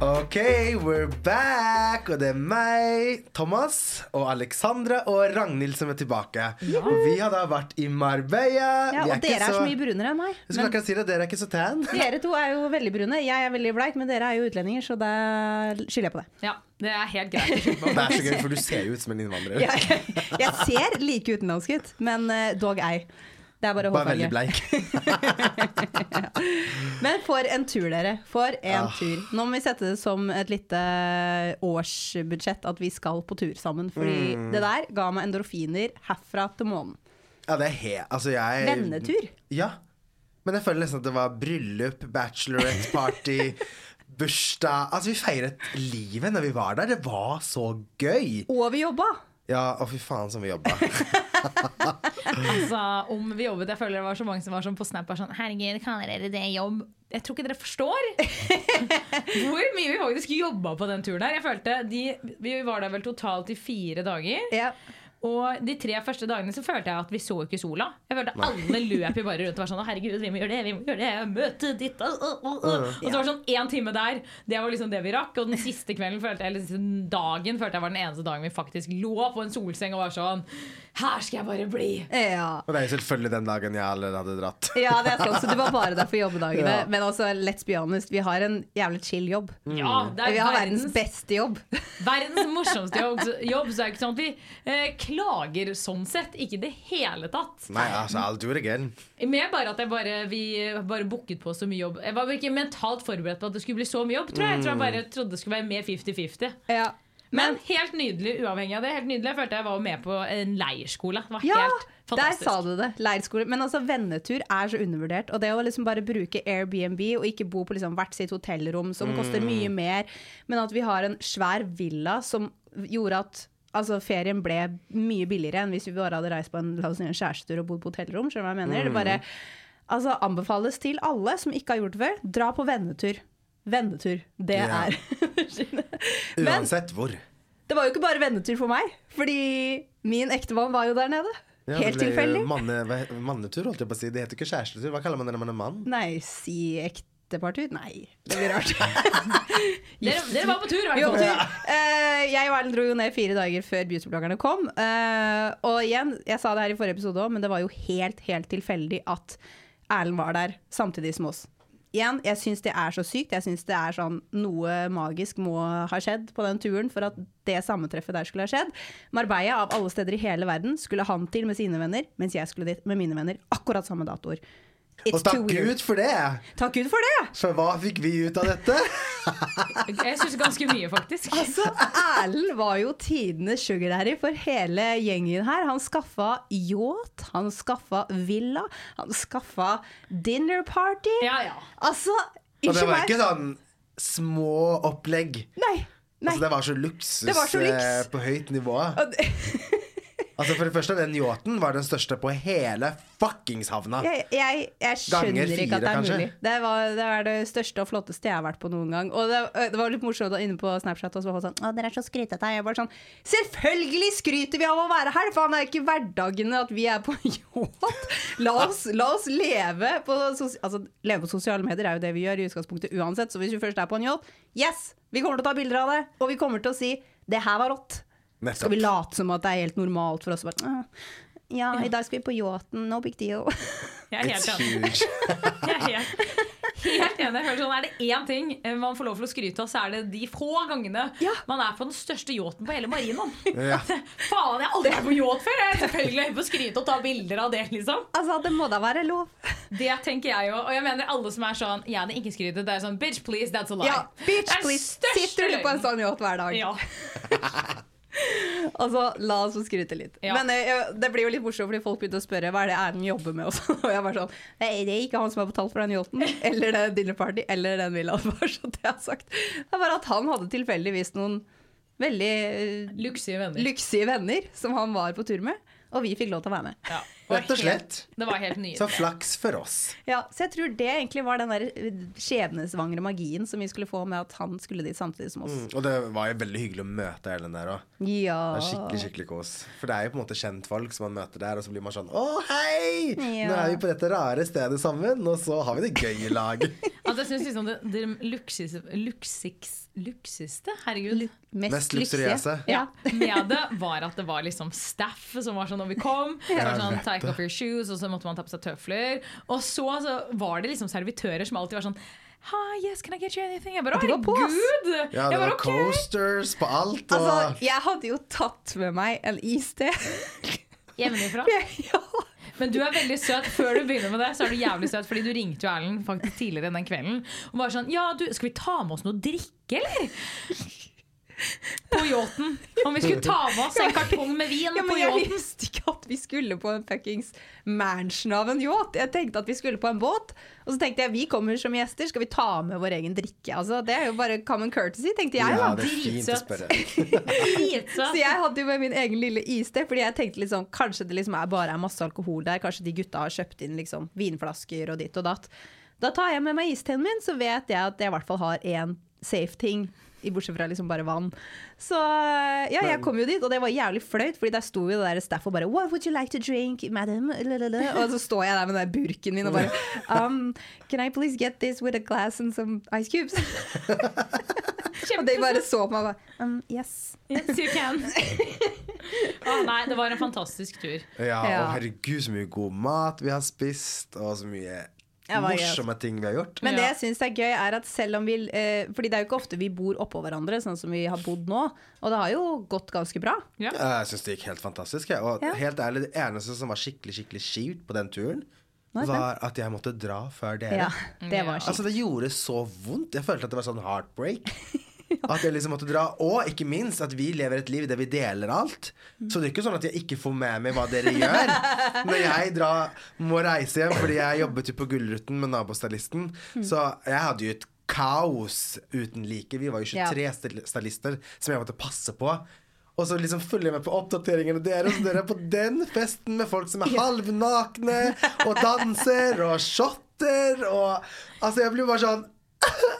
Ok, we're back! Og det er meg, Thomas, og Alexandra og Ragnhild som er tilbake. Og vi har da vært i Marbella. Ja, og og dere er så mye brunere enn meg. Jeg skulle akkurat si det, dere er ikke så tan. Dere to er jo veldig brune. Jeg er veldig bleik, men dere er jo utlendinger, så da skylder jeg på det. Ja, det er helt greit. Det er så gøy, for du ser jo ut som en innvandrer. Jeg, jeg ser like utenlandsk ut, men eh, dog ei. Det er bare Bare veldig hårfarge. bleik. Men for en tur, dere. For en Ah. tur. Nå må vi sette det som et lite årsbudsjett at vi skal på tur sammen. Fordi Mm. det der ga meg endorfiner herfra til månen. Ja, det er he... Altså, jeg Vennetur. Ja. Men jeg føler nesten at det var bryllup, bachelorette party, bursdag Altså, vi feiret livet når vi var der. Det var så gøy. Og vi jobba! Ja, å fy faen som vi jobba. Altså, om vi jobbet, jeg føler det var så mange som var sånn på Snap sånn Herregud, kaller dere det jobb? Jeg tror ikke dere forstår hvor mye vi faktisk jobba på den turen her. Jeg følte de, Vi var der vel totalt i fire dager. Ja. Og de tre første dagene så følte jeg at vi så ikke sola. Jeg følte Alle løp jo bare rundt og var sånn Herregud, vi må gjøre det, vi må gjøre det, møte ditt øh, øh, øh, øh». Og så var det sånn én time der. Det var liksom det vi rakk. Og den siste kvelden følte jeg, eller dagen følte jeg var den eneste dagen vi faktisk lå på en solseng og var sånn Her skal jeg bare bli. ja. Og det er jo selvfølgelig den dagen jeg allerede hadde dratt. Ja, det er sant, så du var bare der for jobbedagene. Ja. Men også, let's be honest, vi har en jævlig chill jobb. Ja, det er Vi har verdens verdens, beste jobb. verdens morsomste jobb. jobb. Så det er ikke sånn at vi eh, klager sånn sett. Ikke i det hele tatt. Nei, altså, I'll do it again. Mer bare at jeg bare, vi bare booket på så mye jobb. Jeg var ikke mentalt forberedt på at det skulle bli så mye jobb. tror Jeg Jeg tror jeg bare trodde det skulle være mer 50-50. Ja. Men helt nydelig uavhengig av det. Helt nydelig. Jeg følte jeg var med på en leirskole. Det var Ja, helt fantastisk. der sa du det. Leirskole. Men altså, vennetur er så undervurdert. Og det å liksom bare bruke Airbnb og ikke bo på liksom hvert sitt hotellrom, som koster mye mer, men at vi har en svær villa som gjorde at Altså, ferien ble mye billigere enn hvis vi bare hadde reist på en, si, en kjærestetur og bodd på hotellrom. Skjønner du hva jeg mener? Det bare altså, anbefales til alle som ikke har gjort det før. Dra på vennetur. Vennetur. Det Ja. er Men Uansett hvor. det var jo ikke bare vennetur for meg, fordi min ektemann var jo der nede. Ja, Helt tilfeldig. Manne, mannetur, holdt jeg på å si. Det heter ikke kjærestetur. Hva kaller man det når man er mann? Nei, si ektepartur? Nei, det blir rart. Dere, dere var på tur, i hvert fall. Eh, jeg og Erlend dro jo ned fire dager før beautybloggerne kom. Uh, og igjen, jeg sa det her i forrige episode òg, men det var jo helt, helt tilfeldig at Erlend var der samtidig som oss. Igjen, jeg syns det er så sykt. Jeg syns det er sånn Noe magisk må ha skjedd på den turen for at det sammentreffet der skulle ha skjedd. Marbella, av alle steder i hele verden, skulle han til med sine venner, mens jeg skulle dit med mine venner akkurat samme datoer. It's Og takk. Gud for det! Takk Gud for det! Så hva fikk vi ut av dette? Jeg syns ganske mye, faktisk. Altså, Erlend var jo tidenes sugardaddy for hele gjengen her. Han skaffa yacht, han skaffa villa, han skaffa dinner party. Ja, ja. Altså, Og det var ikke sånn små opplegg. Nei. Nei. Altså, det var så luksus, Det var så luks. eh, på høyt nivå. Altså For det første, den yachten var den største på hele fuckings havna. Jeg, jeg, jeg skjønner fire, ikke at det er kanskje? mulig. Det, var, det er det største og flotteste jeg har vært på noen gang. Og det, det var litt morsomt inne på Snapchat. Og så var det sånn, å, dere er så skrytete. Jeg bare sånn, Selvfølgelig skryter vi av å være her! Faen, det er ikke hverdagene at vi er på yacht. La oss, la oss leve på altså, leve på sosiale medier er jo det vi gjør i utgangspunktet uansett. Så hvis vi først er på en yacht, yes! Vi kommer til å ta bilder av det. Og vi kommer til å si det her var rått. Nettopp. Skal vi late som at det er helt normalt for oss? Bare, «Åh, ja, i dag skal vi på yachten. No big deal. Jeg er helt It's enig. huge. Jeg er helt, helt enig. Sånn, Er det én ting eh, man får lov til å skryte av, så er det de få gangene Ja. man er på den største yachten på hele marinen. Ja. Faen, jeg har aldri vært på yacht før! Jeg er selvfølgelig høy på å skryte og ta bilder av det, liksom. Altså, det må da være lov. Det tenker jeg jo. Og jeg mener alle som er sånn Jeg er ikke skrytet. Det er sånn Bitch, please, that's a lie. Ja, bitch, please. Sitter du på en sånn yacht hver dag? Ja. Altså, la oss få skryte litt. Ja. Men eh, det blir jo litt morsomt, fordi folk begynte å spørre hva er det Erlend jobber med. Og, sånn. og jeg bare sånn Nei, det er ikke han som har betalt for den yachten, eller det dinner party, eller den villaen. Bare så det jeg har sagt. Det er bare at han hadde tilfeldigvis noen veldig uh, Luksige venner. Luksige venner som han var på tur med, og vi fikk lov til å være med. Ja. Det var Rett og slett. Helt, det var helt Så flaks for oss. Ja, så jeg tror det egentlig var den der skjebnesvangre magien som vi skulle få med at han skulle dit samtidig som oss. Mm, Og det var jo veldig hyggelig å møte Ellen der òg. Ja. Det skikkelig skikkelig kos. For det er jo på en måte kjentfolk som man møter der, og så blir man sånn Å, hei! Nå er vi på dette rare stedet sammen, og så har vi det gøy i lag. altså, jeg synes liksom det, det luksus, luksus, luksuste, Herregud. Mest luksuriøse. Ja. Med det var at det var liksom staff som var sånn når vi kom. Det var sånn, Take off your shoes, og så måtte man ta på seg tøfler. Og så, så var det liksom servitører som alltid var sånn Hi, yes, can I get you anything? Jeg bare, herregud! Ja, det var okay. coasters på alt, og Altså, jeg hadde jo tatt med meg en iste. Hjemmefra. ja. Men du er veldig søt. Før du begynner med det, så er du jævlig søt. Fordi du ringte jo Erlend faktisk tidligere den kvelden og var sånn Ja, du, skal vi ta med oss noe drikke, eller? På yachten. Om vi skulle ta med oss en kartong med vin Ja, på yachten. jeg visste ikke at vi skulle på en fuckings mansion av en yacht. Jeg tenkte at vi skulle på en båt. Og så tenkte jeg vi kommer som gjester, skal vi ta med vår egen drikke? Altså, det er jo bare common courtesy, tenkte jeg. ja, det er fint å spørre. Dritsøt. Så jeg hadde jo med min egen lille iste, fordi jeg tenkte liksom, kanskje det liksom er bare er masse alkohol der. Kanskje de gutta har kjøpt inn liksom vinflasker og ditt og datt. Da tar jeg med meg isteen min, så vet jeg at jeg i hvert fall har én safe ting. I Bortsett fra liksom bare vann. Så ja, jeg kom jo dit, og det var jævlig flaut, Fordi der sto jo det der staff og bare What would you like to drink, madam? Og så står jeg der med den burken min og bare um, Can I please get this with a glass and some ice cubes? og de bare så på meg og bare um, Yes. Yes, you can. Å, nei, det var en fantastisk tur. Ja, Ja. og herregud, så mye god mat vi har spist, og så mye Morsomme ting vi har gjort. Men det jeg syns er gøy, er at selv om vi eh, Fordi det er jo ikke ofte vi bor oppå hverandre, sånn som vi har bodd nå. Og det har jo gått ganske bra. Ja. Jeg syns det gikk helt fantastisk. jeg. Og Ja. helt ærlig, det eneste som var skikkelig skikkelig kjipt på den turen, var at jeg måtte dra før dere. Ja, det var Altså, det gjorde så vondt. Jeg følte at det var sånn heartbreak. At jeg liksom måtte dra. Og ikke minst at vi lever et liv der vi deler alt. Så det er ikke sånn at jeg ikke får med meg hva dere gjør. Når jeg drar, må reise hjem fordi jeg jobbet jo på Gullruten med nabostylisten, så jeg hadde jo et kaos uten like. Vi var jo 23 styl- stylister som jeg måtte passe på. Og så liksom følger jeg med på oppdateringene deres. Og dere er på den festen med folk som er halvnakne og danser og shotter og Altså, jeg blir bare sånn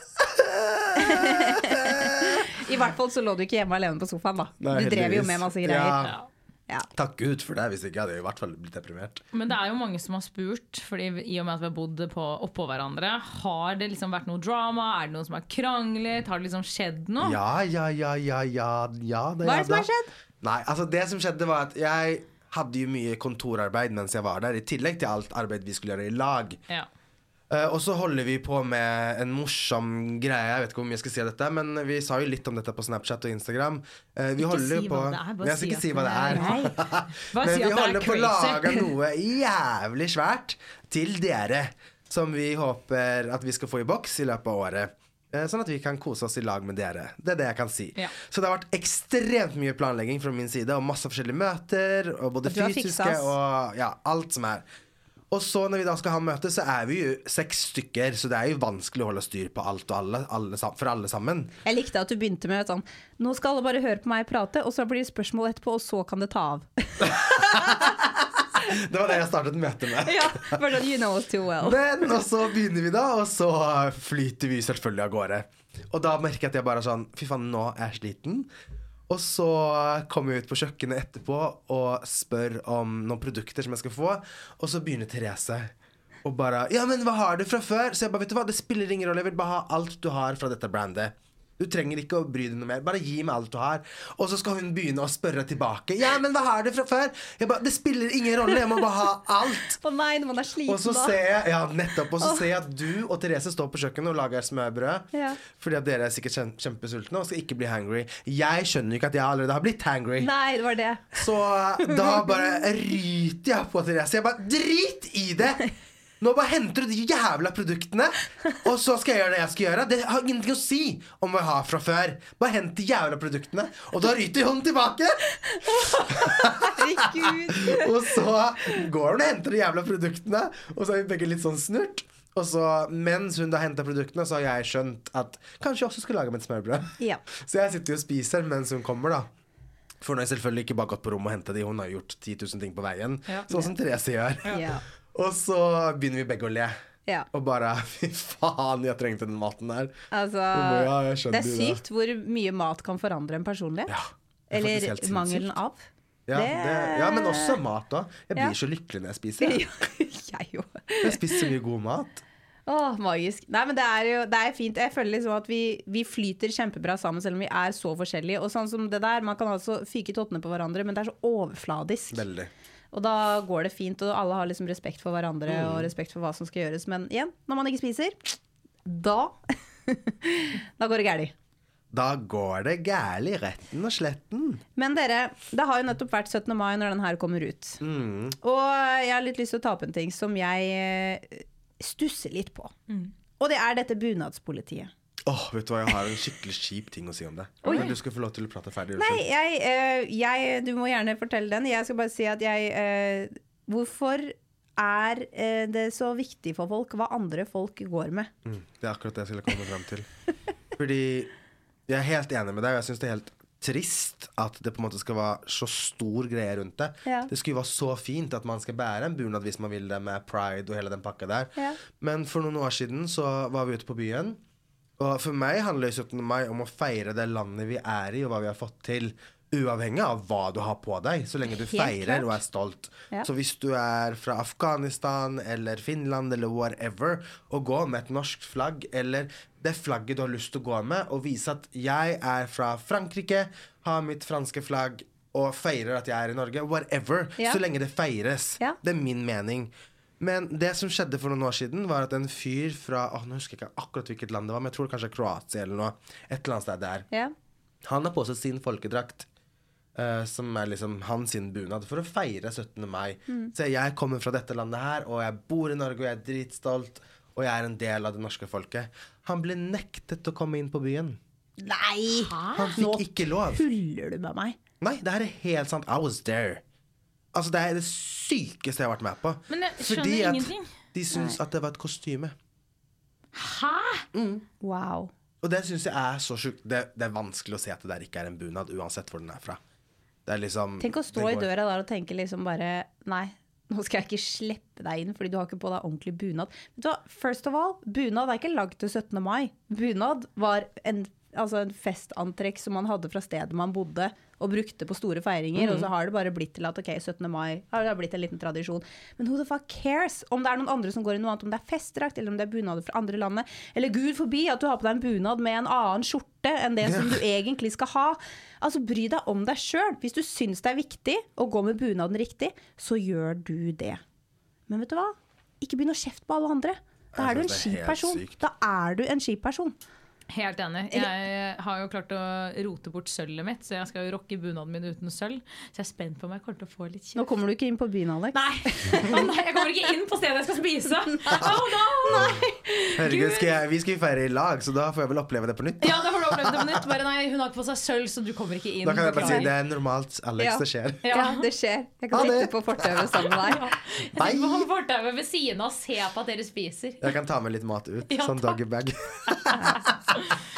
I hvert fall så lå du ikke hjemme alene på sofaen, da. Nei, du drev jo med masse greier. Ja. Ja. Takk Gud for det, hvis ikke hadde jeg i hvert fall blitt deprimert. Men det er jo mange som har spurt, Fordi i og med at vi har bodd på, oppå hverandre, har det liksom vært noe drama? Er det noen som har kranglet? Har det liksom skjedd noe? Ja, ja, ja, ja, ja, ja det Hva er det som har skjedd? Nei, altså det som skjedde var at jeg hadde jo mye kontorarbeid mens jeg var der, i tillegg til alt arbeid vi skulle gjøre i lag. Ja. Eh, og så holder vi på med en morsom greie. Jeg vet ikke hvor mye jeg skal si av dette, men vi sa jo litt om dette på Snapchat og Instagram. Uh, vi Ikke holder si på hva det er, bare Jeg skal ikke si hva det er. Men si vi er holder på å lage noe jævlig svært til dere. Som vi håper at vi skal få i boks i løpet av året. Eh, Sånn at vi kan kose oss i lag med dere. Det er det jeg kan si. Ja. Så det har vært ekstremt mye planlegging fra min side, og masse forskjellige møter. Og både Og fysiske og ja, alt som er. Og så når vi da skal ha møte, så er vi jo seks stykker, så det er jo vanskelig å holde styr på alt og alle, alle for alle sammen. Jeg likte at du begynte med sånn Nå skal alle bare høre på meg prate, og så blir det spørsmål etterpå, og så kan det ta av. Det var det jeg startet møtet med. ja, bare sånn, you know us too well. Men, og så begynner vi da, og så flyter vi selvfølgelig av gårde. Og da merker jeg at jeg bare sånn Fy faen, nå er jeg sliten. Og så kommer jeg ut på kjøkkenet etterpå og spør om noen produkter som jeg skal få. Og så begynner Therese og bare Ja, men hva har du fra før? Så jeg bare, vet du hva, det spiller ingen rolle. Jeg vil bare ha alt du har fra dette brandet. Du trenger ikke å bry deg noe mer. Bare gi meg alt du har. Og så skal hun begynne å spørre tilbake. Ja, men hva har du fra før? Jeg bare, Det spiller ingen rolle. Jeg må bare ha alt. Å nei, når man er sliten, Og så da. ser jeg Ja, nettopp Og så ser jeg at du og Therese står på kjøkkenet og lager smørbrød. Ja. Fordi at dere er sikkert kjempesultne og skal ikke bli hangry. Jeg skjønner jo ikke at jeg allerede har blitt hangry. Nei, det var det. Så da bare ryter jeg på Therese. Jeg bare Drit i det! Nå bare henter du de jævla produktene, og så skal jeg gjøre det jeg skal gjøre. Det har ingenting å si om hva jeg har fra før. Bare hent de jævla produktene. Og da ryter hun tilbake! Herregud. Og så går hun og henter de jævla produktene, og så er vi begge litt sånn snurt. Og så, mens hun da henter produktene, så har jeg skjønt at kanskje jeg også skal lage meg et smørbrød. Ja. Så jeg sitter jo og spiser mens hun kommer, da. For hun har selvfølgelig ikke bare gått på rommet og henta de, hun har gjort 10 000 ting på veien. Ja. Sånn som Therese gjør. Ja. Og så begynner vi begge å le. Ja. Og bare Fy faen, jeg trengte den maten der. Altså, ja, det er sykt det. hvor mye mat kan forandre en personlighet. Ja, er Eller mangelen av. Ja, Det- ja, men også mat òg. Jeg blir så lykkelig når jeg spiser. Jeg, jeg jeg spiser så mye god mat. Åh, magisk. Nei, men det er jo det er fint. Jeg føler liksom at vi, vi flyter kjempebra sammen, selv om vi er så forskjellige. Og sånn som det der, Man kan altså fyke tottene på hverandre, men det er så overfladisk. Veldig. Og da går det fint, og alle har liksom respekt for hverandre Mm. og respekt for hva som skal gjøres. Men igjen, når man ikke spiser, da Da går det galt. Da går det gærlig, retten og sletten. Men dere, det har jo nettopp vært 17. mai når den her kommer ut. Mm. Og jeg har litt lyst til å ta opp en ting som jeg eh, stusser litt på. Og det er dette bunadspolitiet. Åh, vet du hva, jeg har en skikkelig kjip ting å si om det. Men du skal få lov til å prate ferdig. Nei, jeg, uh, jeg Du må gjerne fortelle den. Jeg skal bare si at jeg uh, Hvorfor er uh, det så viktig for folk hva andre folk går med? Mm, det er akkurat det jeg skulle komme fram til. Fordi jeg er helt enig med deg, og jeg syns det er helt trist at det på en måte skal være så stor greie rundt det. Ja. Det skulle jo være så fint at man skal bære en bunad hvis man vil det, med pride og hele den pakka der. Ja. Men for noen år siden så var vi ute på byen. Og for meg handler 17. mai om å feire det landet vi er i, og hva vi har fått til. Uavhengig av hva du har på deg, så lenge du Helt feirer klart. og er stolt. Ja. Så hvis du er fra Afghanistan eller Finland eller whatever, og går med et norsk flagg eller det flagget du har lyst til å gå med, og vise at jeg er fra Frankrike, har mitt franske flagg og feirer at jeg er i Norge, whatever, Ja. så lenge det feires. Ja. Det er min mening. Men det som skjedde for noen år siden, var at en fyr fra åh, nå husker jeg ikke akkurat hvilket land det var, men jeg tror kanskje Kroatia eller noe. Et eller annet sted der. Ja. Han har på seg sin folkedrakt, uh, som er liksom hans sin bunad, for å feire 17. mai. Så jeg kommer fra dette landet her, og jeg bor i Norge, og jeg er dritstolt, og jeg er en del av det norske folket. Han ble nektet å komme inn på byen. Nei! Han Nå fikk ikke lov. Nå tuller du med meg? Nei, det her er helt sant. I was there. Altså, det er det sykeste jeg har vært med på. Men jeg skjønner Fordi at ingenting. de syns at det var et kostyme. Hæ? Wow. Og det syns jeg er så sjukt. Det, det er vanskelig å se at det der ikke er en bunad, uansett hvor den er fra. Det er liksom Tenk å stå i døra der og tenke liksom bare Nei, nå skal jeg ikke slippe deg inn fordi du har ikke på deg ordentlig bunad. Vet du hva, First of all, bunad er ikke lagd til 17. mai. Bunad var en, altså en festantrekk som man hadde fra stedet man bodde og brukte på store feiringer, og så har det bare blitt til at ok, 17. mai har det blitt en liten tradisjon. Men who the fuck cares om det er noen andre som går i noe annet, om det er festdrakt eller om det er bunader fra andre landet, eller gud forbi at du har på deg en bunad med en annen skjorte enn det som du egentlig skal ha. Altså, Bry deg om deg sjøl. Hvis du syns det er viktig å gå med bunaden riktig, så gjør du det. Men vet du hva? Ikke begynn å kjefte på alle andre. Da er du en kjip person. Da er du en kjip person. Helt enig. Jeg har jo klart å rote bort sølvet mitt, så jeg skal jo rocke bunaden min uten sølv. Så jeg er spent på om jeg kommer til å få litt Nå kommer du ikke inn på byen, Alex. Nei. Oh, nei, jeg kommer ikke inn på stedet jeg skal spise! Oh, no. Herregud, skal jeg, vi skal jo feire i lag, så da får jeg vel oppleve det på nytt. Da, Ja, da får du oppleve det på nytt. Bare nei, hun har ikke på seg sølv, så du kommer ikke inn. da kan jeg bare si det er normalt, Alex. Ja. Det skjer. Ja, det skjer. Jeg kan sitte på fortauet sammen med deg. Jeg tenker på fortauet ved siden av og se på at dere spiser. Jeg kan ta med litt mat ut. Ja, sånn doggybag.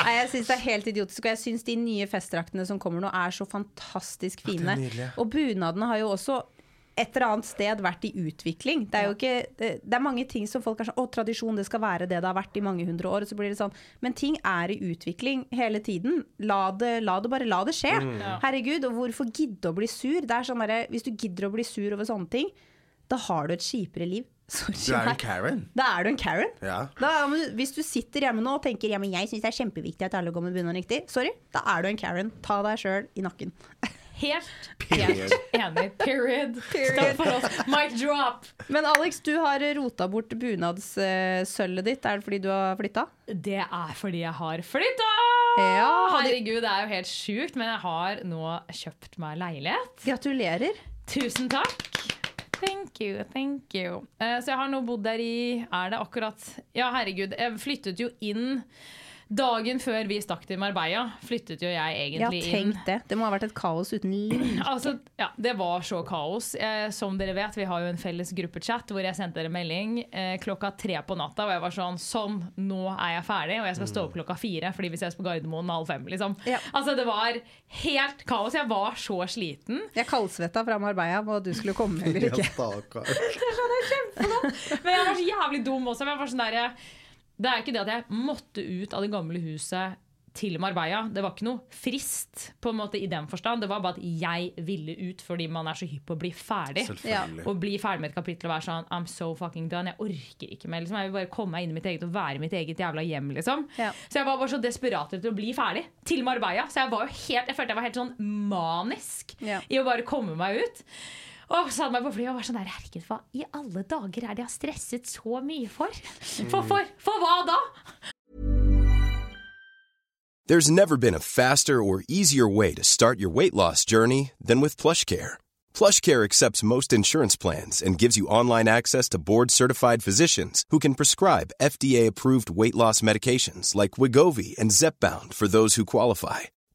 Nei, jeg syns det er helt idiotisk, og jeg syns de nye festdraktene som kommer nå, er så fantastisk fine. Ja, og bunadene har jo også et eller annet sted vært i utvikling. Det er jo ikke det, det er mange ting som folk er sånn Å, tradisjon, det skal være det det har vært i mange hundre år. Og så blir det sånn Men ting er i utvikling hele tiden. La det, la det bare la det skje. Mm. Herregud, og hvorfor gidde å bli sur? Det er sånn der, Hvis du gidder å bli sur over sånne ting, da har du et kjipere liv. Sorry. Du er en Karen. Da er du en Karen. Ja. Da, hvis du sitter hjemme nå og tenker ja, men jeg syns det er kjempeviktig at alle går med bunad riktig, sorry, da er du en Karen. Ta deg sjøl i nakken. Helt, helt enig. Period. Period. Stopp for oss. Mic drop. Men Alex, du har rota bort bunadssølvet ditt. Er det fordi du har flytta? Det er fordi jeg har flytta! Ja, Herregud, det er jo helt sjukt, men jeg har nå kjøpt meg leilighet. Gratulerer. Tusen takk. Thank you, thank you. Eh, så jeg har nå bodd der i Er det akkurat Ja, herregud. Jeg flyttet jo inn Dagen før vi stakk til Marbella, flyttet jo jeg Jeg egentlig inn. tenkt det. Det må ha vært et kaos uten like. Altså, ja, det var så kaos. Eh, som dere vet, vi har jo en felles gruppechat hvor jeg sendte dere melding eh, klokka tre på natta. Og jeg var sånn Sånn, nå er jeg ferdig, og jeg skal stå opp klokka fire fordi vi ses på Gardermoen halv fem. Liksom. Ja. Altså, det var helt kaos. Jeg var så sliten. Jeg kaldsvetta fra Marbella på at du skulle komme eller Ja, ikke. kjempegodt. Men jeg var så jævlig dum også. men Jeg var sånn der, det er ikke det at jeg måtte ut av det gamle huset til Marbella. Det var ikke noe frist på en måte i den forstand. Det var bare at jeg ville ut fordi man er så hypp på å bli ferdig. Å bli ferdig med et kapittel og være sånn I'm so fucking done. Jeg orker ikke mer. Liksom. Jeg vil bare komme meg inn i mitt eget og være mitt eget jævla hjem. Liksom. Ja. Så jeg var bare så desperat etter å bli ferdig til Marbella. Så jeg var jo helt Jeg følte jeg var helt sånn manisk Ja. i å bare komme meg ut. Og meg på flyet og var sånn der, Herregud, hva i alle dager er det jeg har stresset så mye for? For, for, for hva da? There's never been a faster or easier way to start your weight loss journey than with PlushCare. PlushCare accepts most insurance plans and gives you online access to board-certified physicians who can prescribe FDA-approved weight loss medications like Wigovi and Zepbound for those who qualify.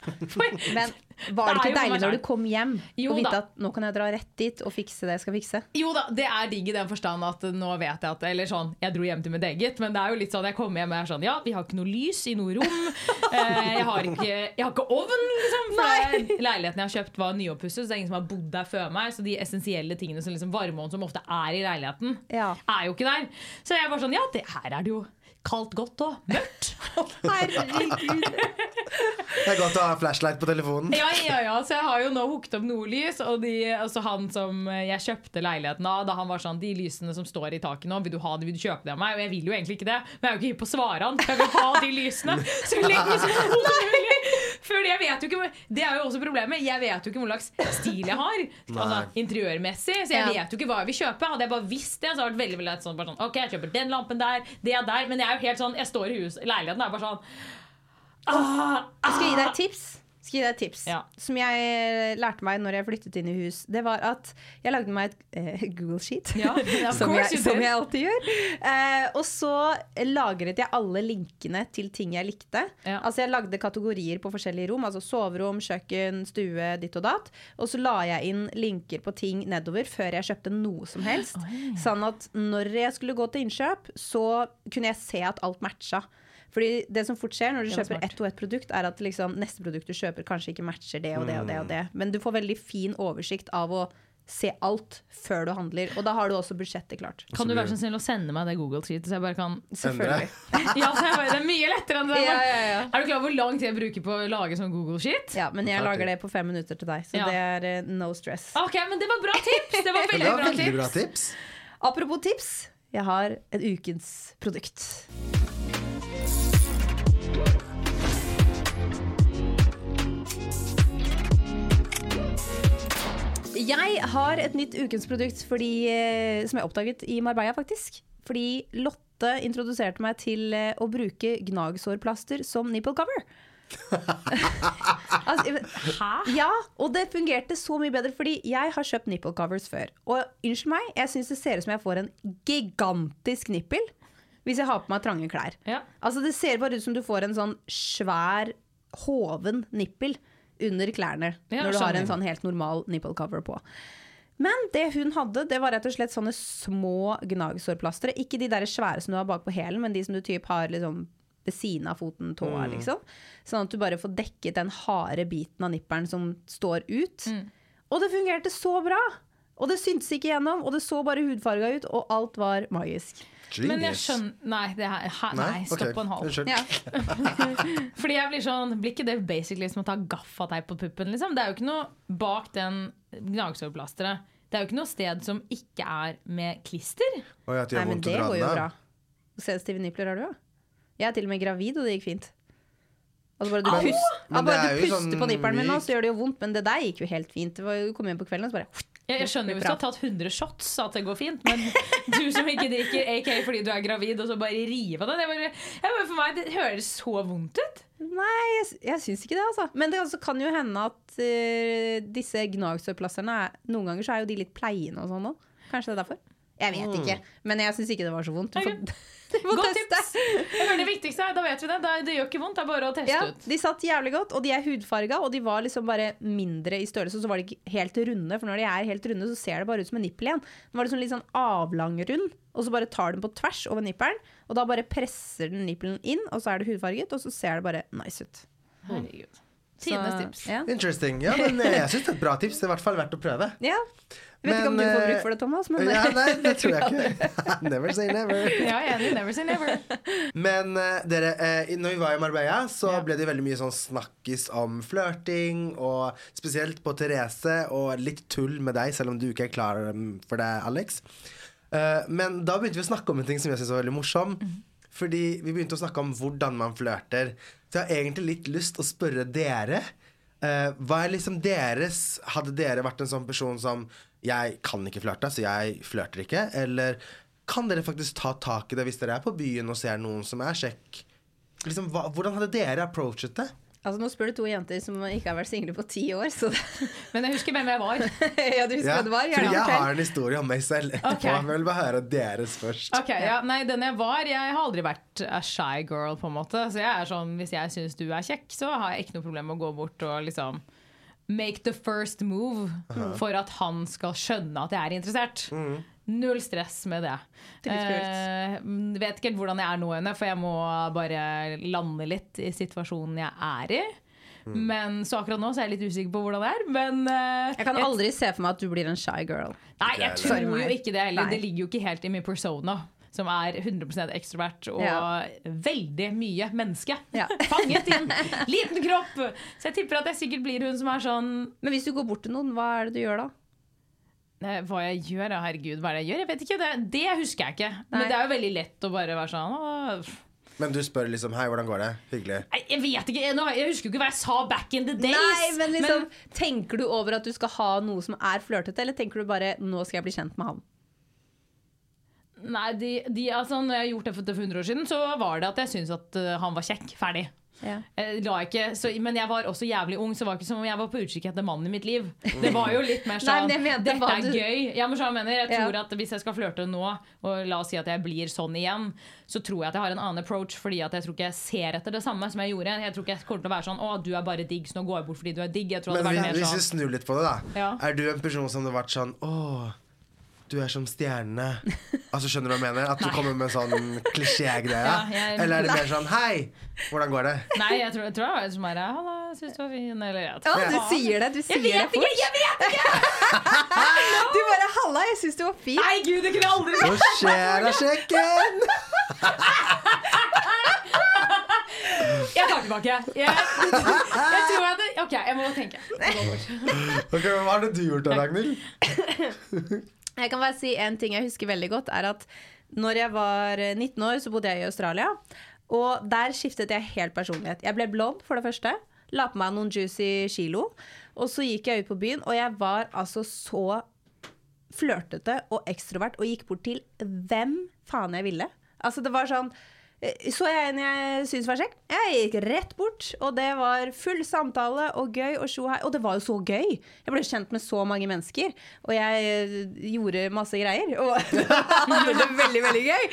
Men var det Det ikke deilig når du kom hjem Jo og vite at nå kan jeg dra rett dit og fikse det jeg skal fikse? Jo da, det er digg i den forstand at nå vet jeg at Eller sånn, jeg dro hjem til mitt eget, men det er jo litt sånn jeg kommer hjem og er sånn Ja, vi har ikke noe lys i noe rom. Eh, jeg, har ikke, jeg har ikke ovn, liksom. For leiligheten jeg har kjøpt, var nyoppusset, så det er ingen som har bodd der før meg. Så de essensielle tingene som liksom varmeovn, som ofte er i leiligheten, Ja. er jo ikke der. Så jeg var sånn Ja, det, her er det jo kaldt, godt og mørkt. Herregud. Det er godt å ha flashlight på telefonen. Ja, ja, ja, så jeg har jo nå hooket opp noe lys Og de, altså han som jeg kjøpte leiligheten av Da han var sånn, de lysene som står i taket nå Vil du ha det, vil du kjøpe det av meg? Og jeg vil jo egentlig ikke det Men jeg er jo ikke hypp på å svare han Jeg vil ha de lysene Så lenge som mulig For jeg vet jo ikke Det er jo også problemet Jeg vet jo ikke hvor slags stil jeg har altså, Interiørmessig Så jeg Ja. vet jo ikke hva jeg vil kjøpe Hadde jeg bare visst det Så hadde det vært veldig, veldig sånn, bare sånn Ok, jeg kjøper den lampen der Det er der Men jeg er jo helt sånn Jeg står i hus, leiligheten er bare sånn ah, Jeg skal gi deg et tips. Skal gi deg et tips Ja. Som jeg lærte meg når jeg flyttet inn i hus. Det var at jeg lagde meg et eh, Google Sheet. Ja, som, jeg, som jeg alltid gjør. Eh, og så lagret jeg alle linkene til ting jeg likte. Ja. Altså Jeg lagde kategorier på forskjellige rom. Altså soverom, kjøkken, stue, ditt og datt. Og så la jeg inn linker på ting nedover før jeg kjøpte noe som helst. Sånn at når jeg skulle gå til innkjøp, så kunne jeg se at alt matcha. Fordi det som fort skjer når du kjøper ett og ett produkt, er at liksom, neste produkt du kjøper, kanskje ikke matcher det og det og det. og det. Men du får veldig fin oversikt av å se alt før du handler. Og da har du også budsjettet klart. Kan du være så snill å sende meg det Google Sheet, så jeg bare kan Selvfølgelig. Ja, så jeg bare, Det er mye lettere enn det. Ja, ja, ja. Er du klar over hvor lang tid jeg bruker på å lage sånn Google Sheet? Ja, men jeg lager det. på fem minutter til deg, så Ja. det er uh, no stress. Ok, men Det var bra tips! Det var Det veldig bra tips. bra tips. Apropos tips, jeg har et ukens produkt. Jeg har et nytt ukens produkt fordi, eh, som jeg oppdaget i Marbella, faktisk. Fordi Lotte introduserte meg til eh, å bruke gnagsårplaster som nipple cover. altså, Hæ? ja, og det fungerte så mye bedre, fordi jeg har kjøpt nipple covers før. Og unnskyld meg, jeg syns det ser ut som jeg får en gigantisk nippel hvis jeg har på meg trange klær. Ja. Altså Det ser bare ut som du får en sånn svær, hoven nippel under klærne Ja, når du har en sånn helt normal nipple cover på. Men det hun hadde, det var rett og slett sånne små gnagsårplastre. Ikke de der svære som du har bak på hælen, men de som du typ har liksom ved siden av foten, tåa, liksom. Sånn at du bare får dekket den harde biten av nipperen som står ut. Og det fungerte så bra! Og det syntes ikke gjennom, og det så bare hudfarga ut, og alt var magisk. Men jeg skjønner Nei, det her, ha, nei stopp okay. på en halv. Ja. Fordi jeg blir sånn Blir ikke det basically som å ta gaffateip på puppen? Liksom? Det er jo ikke noe bak den gnagsårplasteret. Det er jo ikke noe sted som ikke er med klister. Oi, at Nei, men det går jo bra. Sensitive nipler har du, ja. Jeg er til og med gravid, og det gikk fint. Altså bare du, pust, ja, bare du puster sånn på nipperen min nå, så gjør det jo vondt, men det der gikk jo helt fint. Det var, jo- du kom hjem på kvelden og så bare Jeg, jeg skjønner jo hvis du har tatt 100 shots at det går fint, men du som ikke drikker AK fordi du er gravid, og så bare rive av den det, bare, jeg bare, For meg det høres så vondt ut. Nei, jeg, jeg syns ikke det, altså. Men det altså, kan jo hende at uh, disse gnagsårplasterne er- Noen ganger så er jo de litt pleiende og sånn òg. Kanskje det er derfor. Jeg vet ikke. Men jeg syns ikke det var så vondt. Får Godt tips! Jeg hører det viktigste er, Da vet vi det. Det gjør ikke vondt, det er bare å teste Ja, ut. de satt jævlig godt, og de er hudfarga, og de var liksom bare mindre i størrelse. Så var de ikke helt runde, for når de er helt runde, så ser det bare ut som en nippel igjen. Den var liksom litt sånn avlangrund, og så bare tar den på tvers over nippelen, og da bare presser den nippelen inn, og så er det hudfarget, og så ser det bare nice ut. Herregud. Tidenes tips. Ja. Interesting. Ja, men eh, jeg syns det er et bra tips. Det er i hvert fall verdt å prøve. ja. Jeg vet ikke om du får eh, bruk for det, Thomas, men Ja, nei, det tror jeg ikke. never say never. Ja, jeg er enig. Never say never. Men uh, dere, uh, når vi var i Marbella, så Ja. ble det veldig mye sånn snakkis om flørting, og spesielt på Therese, og litt tull med deg, selv om du ikke er klar mm, for det, Alex. Uh, men da begynte vi å snakke om en ting som jeg syns var veldig morsom. Fordi vi begynte å snakke om hvordan man flørter. Så jeg har egentlig litt lyst å spørre dere. Uh, hva er liksom deres Hadde dere vært en sånn person som Jeg kan ikke flørte, så jeg flørter ikke. Eller kan dere faktisk ta tak i det hvis dere er på byen og ser noen som er kjekk? Liksom, hva, hvordan hadde dere approachet det? Altså, nå spør du to jenter som ikke har vært single på ti år, så Men jeg husker hvem jeg var. Ja, du husker hva det var? Gjerne jeg har en historie om meg selv Okay. Jeg vil bare høre deres først. Ok, ja, nei, den jeg var Jeg har aldri vært a shy girl, på en måte. Så jeg er sånn, Hvis jeg syns du er kjekk, så har jeg ikke noe problem med å gå bort og liksom Make the first move for at han skal skjønne at jeg er interessert. Null stress med det. Eh, vet ikke helt hvordan jeg er nå ennå, for jeg må bare lande litt i situasjonen jeg er i. Men Så akkurat nå så er jeg litt usikker på hvordan det er. Men eh, Jeg kan aldri se for meg at du blir en shy girl. Nei, jeg tror jo ikke det heller. Nei. Det ligger jo ikke helt i min persona. Som er 100 ekstrovert og Ja. veldig mye menneske. Ja. Fanget i en liten kropp! Så jeg tipper at jeg sikkert blir hun som er sånn Men hvis du går bort til noen, hva er det du gjør da? Eh, Hva jeg gjør, herregud, hva er det jeg gjør? Jeg vet ikke, Det, det husker jeg ikke. Nei. Men det er jo veldig lett å bare være sånn «Åh, Men du spør liksom Hei, hvordan går det? Hyggelig. Nei, Jeg vet ikke, jeg husker jo ikke hva jeg sa back in the days. Nei, men liksom, Tenker du over at du skal ha noe som er flørtete, eller tenker du bare 'nå skal jeg bli kjent med han'? Nei, de, de, altså, Når jeg har gjort det for for 100 år siden, så var det at jeg syntes at uh, han var kjekk. Ferdig. Ja. La ikke, så, men jeg var også jævlig ung, så det var ikke som om jeg var på utkikk etter mannen i mitt liv. Det var jo litt mer Nei, sånn men jeg Dette er du- gøy. Ja, men mener, jeg Ja. tror at Hvis jeg skal flørte nå, og la oss si at jeg blir sånn igjen, så tror jeg at jeg har en annen approach. Fordi at jeg tror ikke jeg ser etter det samme som jeg gjorde. Jeg tror ikke jeg kommer til å være sånn Å, du er bare digg, så nå går jeg bort fordi du er digg. Jeg tror Men det hadde hvis, mer hvis vi sånn snur litt på det, da. Ja. Er du en person som det har vært sånn Å, du er som stjernene. Altså, skjønner du hva jeg mener? At du kommer med sånn klisjégreie. Ja, jeg- Eller er det mer sånn Hei, hvordan går det? Nei, jeg tror, jeg tror jeg er som er Halla, syns du var fin, eller jeg Ja, du sier det. Du sier Jeg vet ikke! Jeg vet ikke! Du bare 'halla, jeg syns du var fin'. Nei, gud, det kunne jeg aldri Hva skjer da, sjekken? Jeg tar tilbake. Jeg, jeg tror jeg det Ok, jeg må tenke. Hva har du gjort da, Ragnhild? Jeg kan bare si en ting jeg husker veldig godt, er at når jeg var eh, 19 år, så bodde jeg i Australia. Og der skiftet jeg helt personlighet. Jeg ble blond, for det første. La på meg noen juicy kilo. Og så gikk jeg ut på byen, og jeg var altså så flørtete og ekstrovert og gikk bort til hvem faen jeg ville. Altså det var sånn eh, Så jeg en jeg syntes var kjekk? Jeg gikk rett bort, og det var full samtale og gøy og tjo hei. Og det var jo så gøy! Jeg ble kjent med så mange mennesker, og jeg eh, gjorde masse greier. Og hadde det veldig, veldig gøy!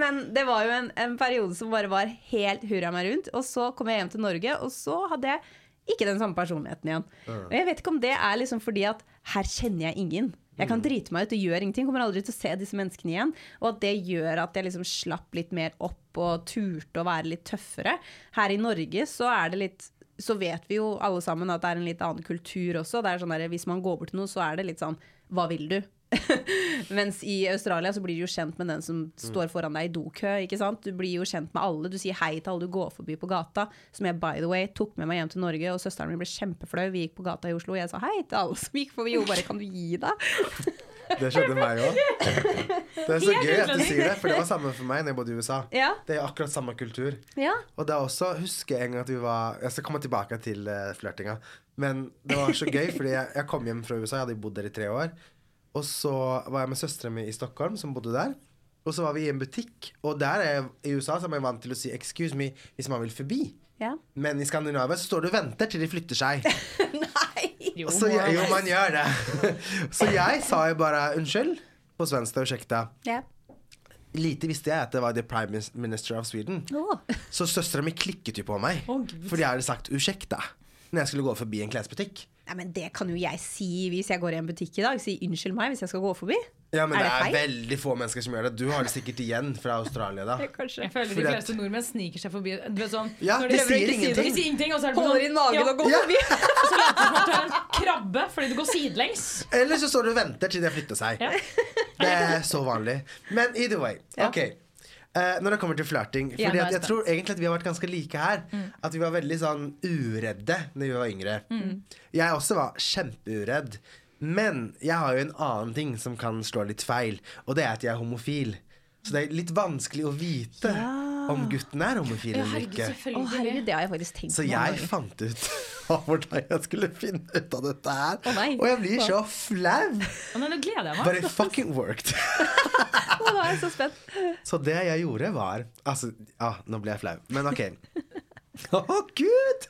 Men det var jo en, en periode som bare var helt hurra meg rundt. Og så kom jeg hjem til Norge, og så hadde jeg ikke den samme personligheten igjen. Og jeg vet ikke om det er liksom fordi at her kjenner jeg ingen. Jeg kan drite meg ut og gjøre ingenting, kommer aldri til å se disse menneskene igjen. Og at det gjør at jeg liksom slapp litt mer opp og turte å være litt tøffere. Her i Norge så er det litt så vet vi jo alle sammen at det er en litt annen kultur også. Det er sånn der, Hvis man går bort til noe, så er det litt sånn Hva vil du? Mens i Australia så blir du jo kjent med den som står foran deg i dokø. ikke sant? Du blir jo kjent med alle. Du sier hei til alle du går forbi på gata. Som jeg by the way tok med meg hjem til Norge, og søsteren min ble kjempeflau. Vi gikk på gata i Oslo, og jeg sa hei til alle som gikk forbi. Hun bare kan du gi deg? Det skjedde meg òg. Det er så gøy at du sier det, for det var samme for meg når jeg bodde i USA. Ja. Det er akkurat samme kultur. Ja. Og det er også, husker jeg en gang at vi var Jeg skal komme tilbake til uh, flørtinga. Men det var så gøy, fordi jeg, jeg kom hjem fra USA, jeg hadde bodd der i tre år. Og så var jeg med søstera mi i Stockholm, som bodde der. Og så var vi i en butikk, og der er, i USA så er man vant til å si 'excuse me' hvis man vil forbi. Ja. Men i Skandinavia så står du og venter til de flytter seg. Nei! Jo, Så jeg, jo, man gjør det. Så jeg sa jo bare unnskyld på svensk og ursäkta. Ja. Lite visste jeg at det var the prime minister of Sweden. Oh. Så søstera mi klikket jo på meg. oh, fordi jeg hadde sagt 'ursäkta' når jeg skulle gå forbi en klesbutikk. Nei, men Det kan jo jeg si hvis jeg går i en butikk i dag. Si unnskyld meg hvis jeg skal gå forbi. Ja, men Er det, det er feil? veldig få mennesker som gjør det. Du har det sikkert igjen fra Australia, da. Kanskje. Jeg føler de fleste nordmenn sniker seg forbi. Du vet sånn, Ja, når de de, sier ikke si det, ingenting. De sier ingenting, og så er det bare Holder sånn, inn magen ja, og går Ja. forbi. Så later du som at du er en krabbe fordi du går sidelengs. Eller så står du og venter til de har flytta seg. Ja. Det er så vanlig. Men either way. Ja. Ok. Eh, når det kommer til flørting Fordi at jeg tror egentlig at vi har vært ganske like her. Mm. At vi var veldig sånn uredde Når vi var yngre. Jeg også var kjempeuredd. Men jeg har jo en annen ting som kan slå litt feil, og det er at jeg er homofil. Så det er litt vanskelig å vite om gutten er homofil eller ikke. Å, herregud, det har jeg faktisk tenkt Så på jeg fant ut av hvordan jeg skulle finne ut av dette her. Oh, nei. og jeg blir så flau. Oh, nei, nå gleder jeg meg. But it fucking worked. Å, da er jeg så spent. Så det jeg gjorde, var Altså, ja, nå ble jeg flau. Men OK. Å, gud!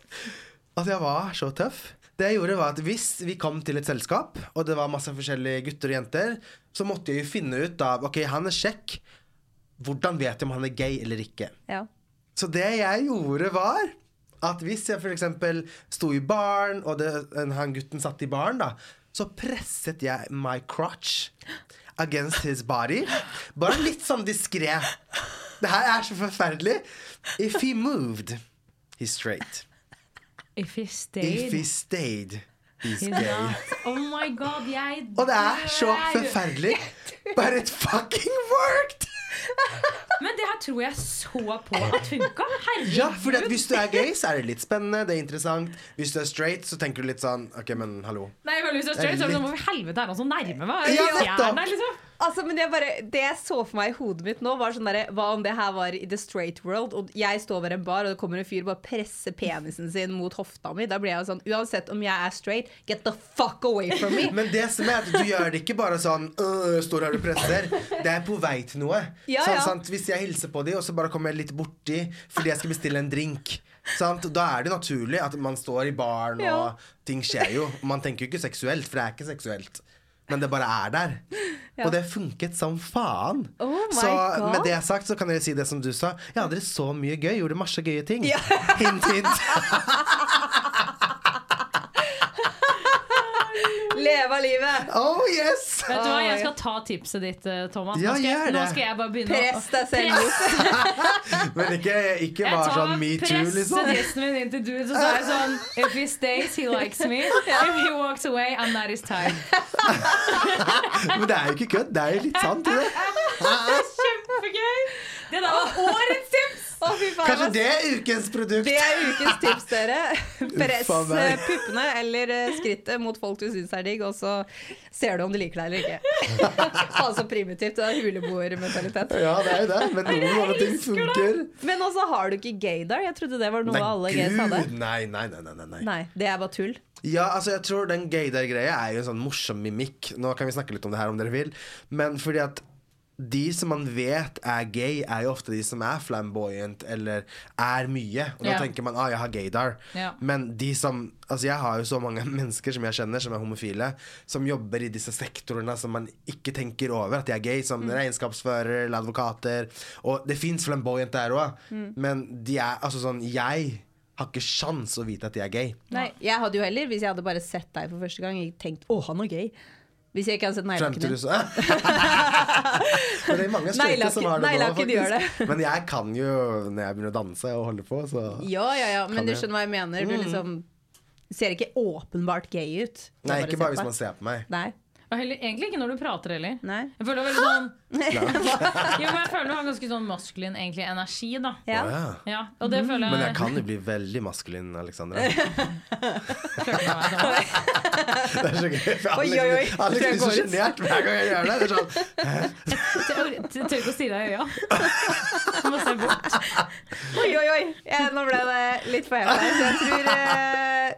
Altså, jeg var så tøff. Det jeg gjorde var at Hvis vi kom til et selskap, og det var masse forskjellige gutter og jenter, så måtte jeg jo finne ut av Ok, han er kjekk. Hvordan vet jeg om han er gay eller ikke? Ja. Så det jeg gjorde var at hvis jeg f.eks. sto i baren, og det, han gutten satt i baren, da, så presset jeg my crotch against his body. Bare litt sånn diskré. Det her er så forferdelig. If he moved, he's straight. If he If stayed, he stayed, he's he's gay. not. Oh my god, jeg Og det er så forferdelig. But it fucking worked! Men det her tror jeg så på at funka. Herregud. Ja, for hvis du er gay, så er det litt spennende, det er interessant. Hvis du er straight, så tenker du litt sånn OK, men hallo. Nei, men Hvis du er straight, så er det sånn Hvorfor helvete er han så nærme meg? Ja, nettopp. liksom. Altså, men jeg bare, Det jeg så for meg i hodet mitt nå, var sånn derre Hva om det her var i the straight world, og jeg står ved en bar, og det kommer en fyr og bare presser penisen sin mot hofta mi? Da blir jeg jo sånn Uansett om jeg er straight, get the fuck away from me! Men det som er at du gjør det ikke bare sånn øh, Står her og presser. Det er på vei til noe. Ja, sånn, ja. Sant? Hvis jeg hilser på de, og så bare kommer jeg litt borti fordi jeg skal bestille en drink. Sant? Da er det naturlig at man står i baren, Ja. og ting skjer jo. Man tenker jo ikke seksuelt, for det er ikke seksuelt. Men det bare er der. Og det funket som faen. Oh så God. med det sagt så kan dere si det som du sa. Ja, det så mye gøy. Gjorde masse gøye ting. Ja. Hint, hint. Leve av livet! Oh yes! Vet du hva, Jeg skal ta tipset ditt, eh, Thomas. Nå, skal gjør jeg, nå skal jeg bare begynne å- Press deg selv ut. Men ikke, ikke Jeg bare tar sånn metoo, liksom. dissen min inn til dude, så sa jeg sånn If he stays, he likes me. If he walks away, I'm not his type. Men det er jo ikke kødd. Det er jo litt sant. Det. Det. Kjempegøy! Det der var årets tips! Å, fy faen. Kanskje det er ukens produkt. Det er ukens tips, dere. Press puppene eller eh, skrittet mot folk du syns er digg, og så ser du om de liker deg eller ikke. Faen så primitivt. Det er huleboermentalitet. Ja, det er jo det. Men noen sånne ting funker. Men også har du ikke gaydar. Jeg trodde det var noe Nei, alle gays hadde. nei, nei, nei, nei, nei. Nei, det er bare tull. Ja, altså jeg tror den gaydar-greia er jo en sånn morsom mimikk. Nå kan vi snakke litt om det her om dere vil. Men fordi at de som man vet er gay, er jo ofte de som er flamboyant eller er mye. Og da yeah. tenker man ah, jeg har gaydar. Yeah. Men de som Altså jeg har jo så mange mennesker som jeg kjenner som er homofile, som jobber i disse sektorene som man ikke tenker over at de er gay, som regnskapsfører eller advokater. Og det fins flamboyant der òg, men de er altså sånn Jeg har ikke sjans å vite at de er gay. Nei, jeg hadde jo heller, hvis jeg hadde bare sett deg for første gang, tenkt 'å, han er gay'. Hvis jeg ikke hadde sett neglelakken din. Men det er mange straighte som har det nå, faktisk. Men jeg kan jo, når jeg begynner å danse og holde på, så Ja, ja, ja, men du skjønner hva jeg mener. Du liksom ser ikke åpenbart gay ut. Nei, ikke bare hvis man ser på meg. Nei. Og heller, egentlig ikke når du prater heller. Nei. Jeg føler veldig sånn Jo, men jeg føler du har ganske sånn maskulin egentlig, energi, da. Ja. Å, ja. Ja, og det føler jeg, Men jeg kan jo bli veldig maskulin, Alexandra. sånn. Det er så gøy. For Oi, Alex, oi, oi. Alex jeg blir så sjenert hver gang jeg gjør det. det er sånn, Jeg tør ikke å si deg i øya. Jeg må se bort. Oi, oi, oi! Ja, nå ble det litt for hevet her, Så jeg tror eh,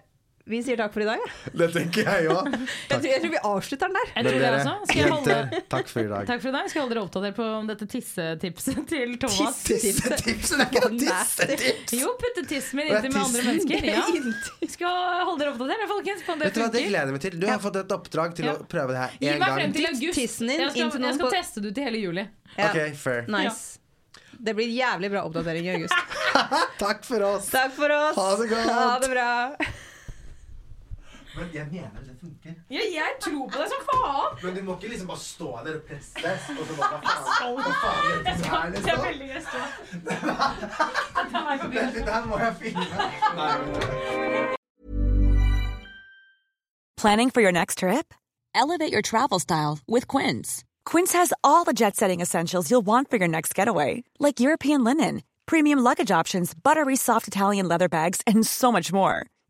vi sier takk for i dag. ja. det tenker jeg òg. Jeg tror, jeg tror vi avslutter den der. Jeg tror det også. Skal jeg holde takk for i dag. Takk for i dag. Skal jeg holde dere oppdatert på dette tissetipset til Thomas. Tissetipset? Det er ikke noe tissetips! Jo, putte tissen min inntil med andre mennesker. Ja. Skal holde dere oppdatert, folkens. På om det Vet du hva, Det gleder jeg meg til. Du har fått et oppdrag til Ja. å prøve det her Gi meg frem til august. tissen din Jeg skal, jeg skal på- teste det ut i hele juli. Ja. Ok, fair. Nice. Det blir jævlig bra oppdatering i august. Takk for oss. Takk for oss. Ha det godt. Ha det bra. Men jeg mener det funker. Ja, jeg tror på deg som faen! Men du må ikke liksom bare stå der og presse, og så bare faen, hva faen gjør du her, Det er liksom? veldig gøy. stå. Dette er meg forbi. Dette der må jeg filme. Nei, Planning for your next trip? Elevate your travel style with Quince. Quince has all the jet setting essentials you'll want for your next getaway, like European linen, premium luggage options, buttery soft Italian leather bags, and so much more.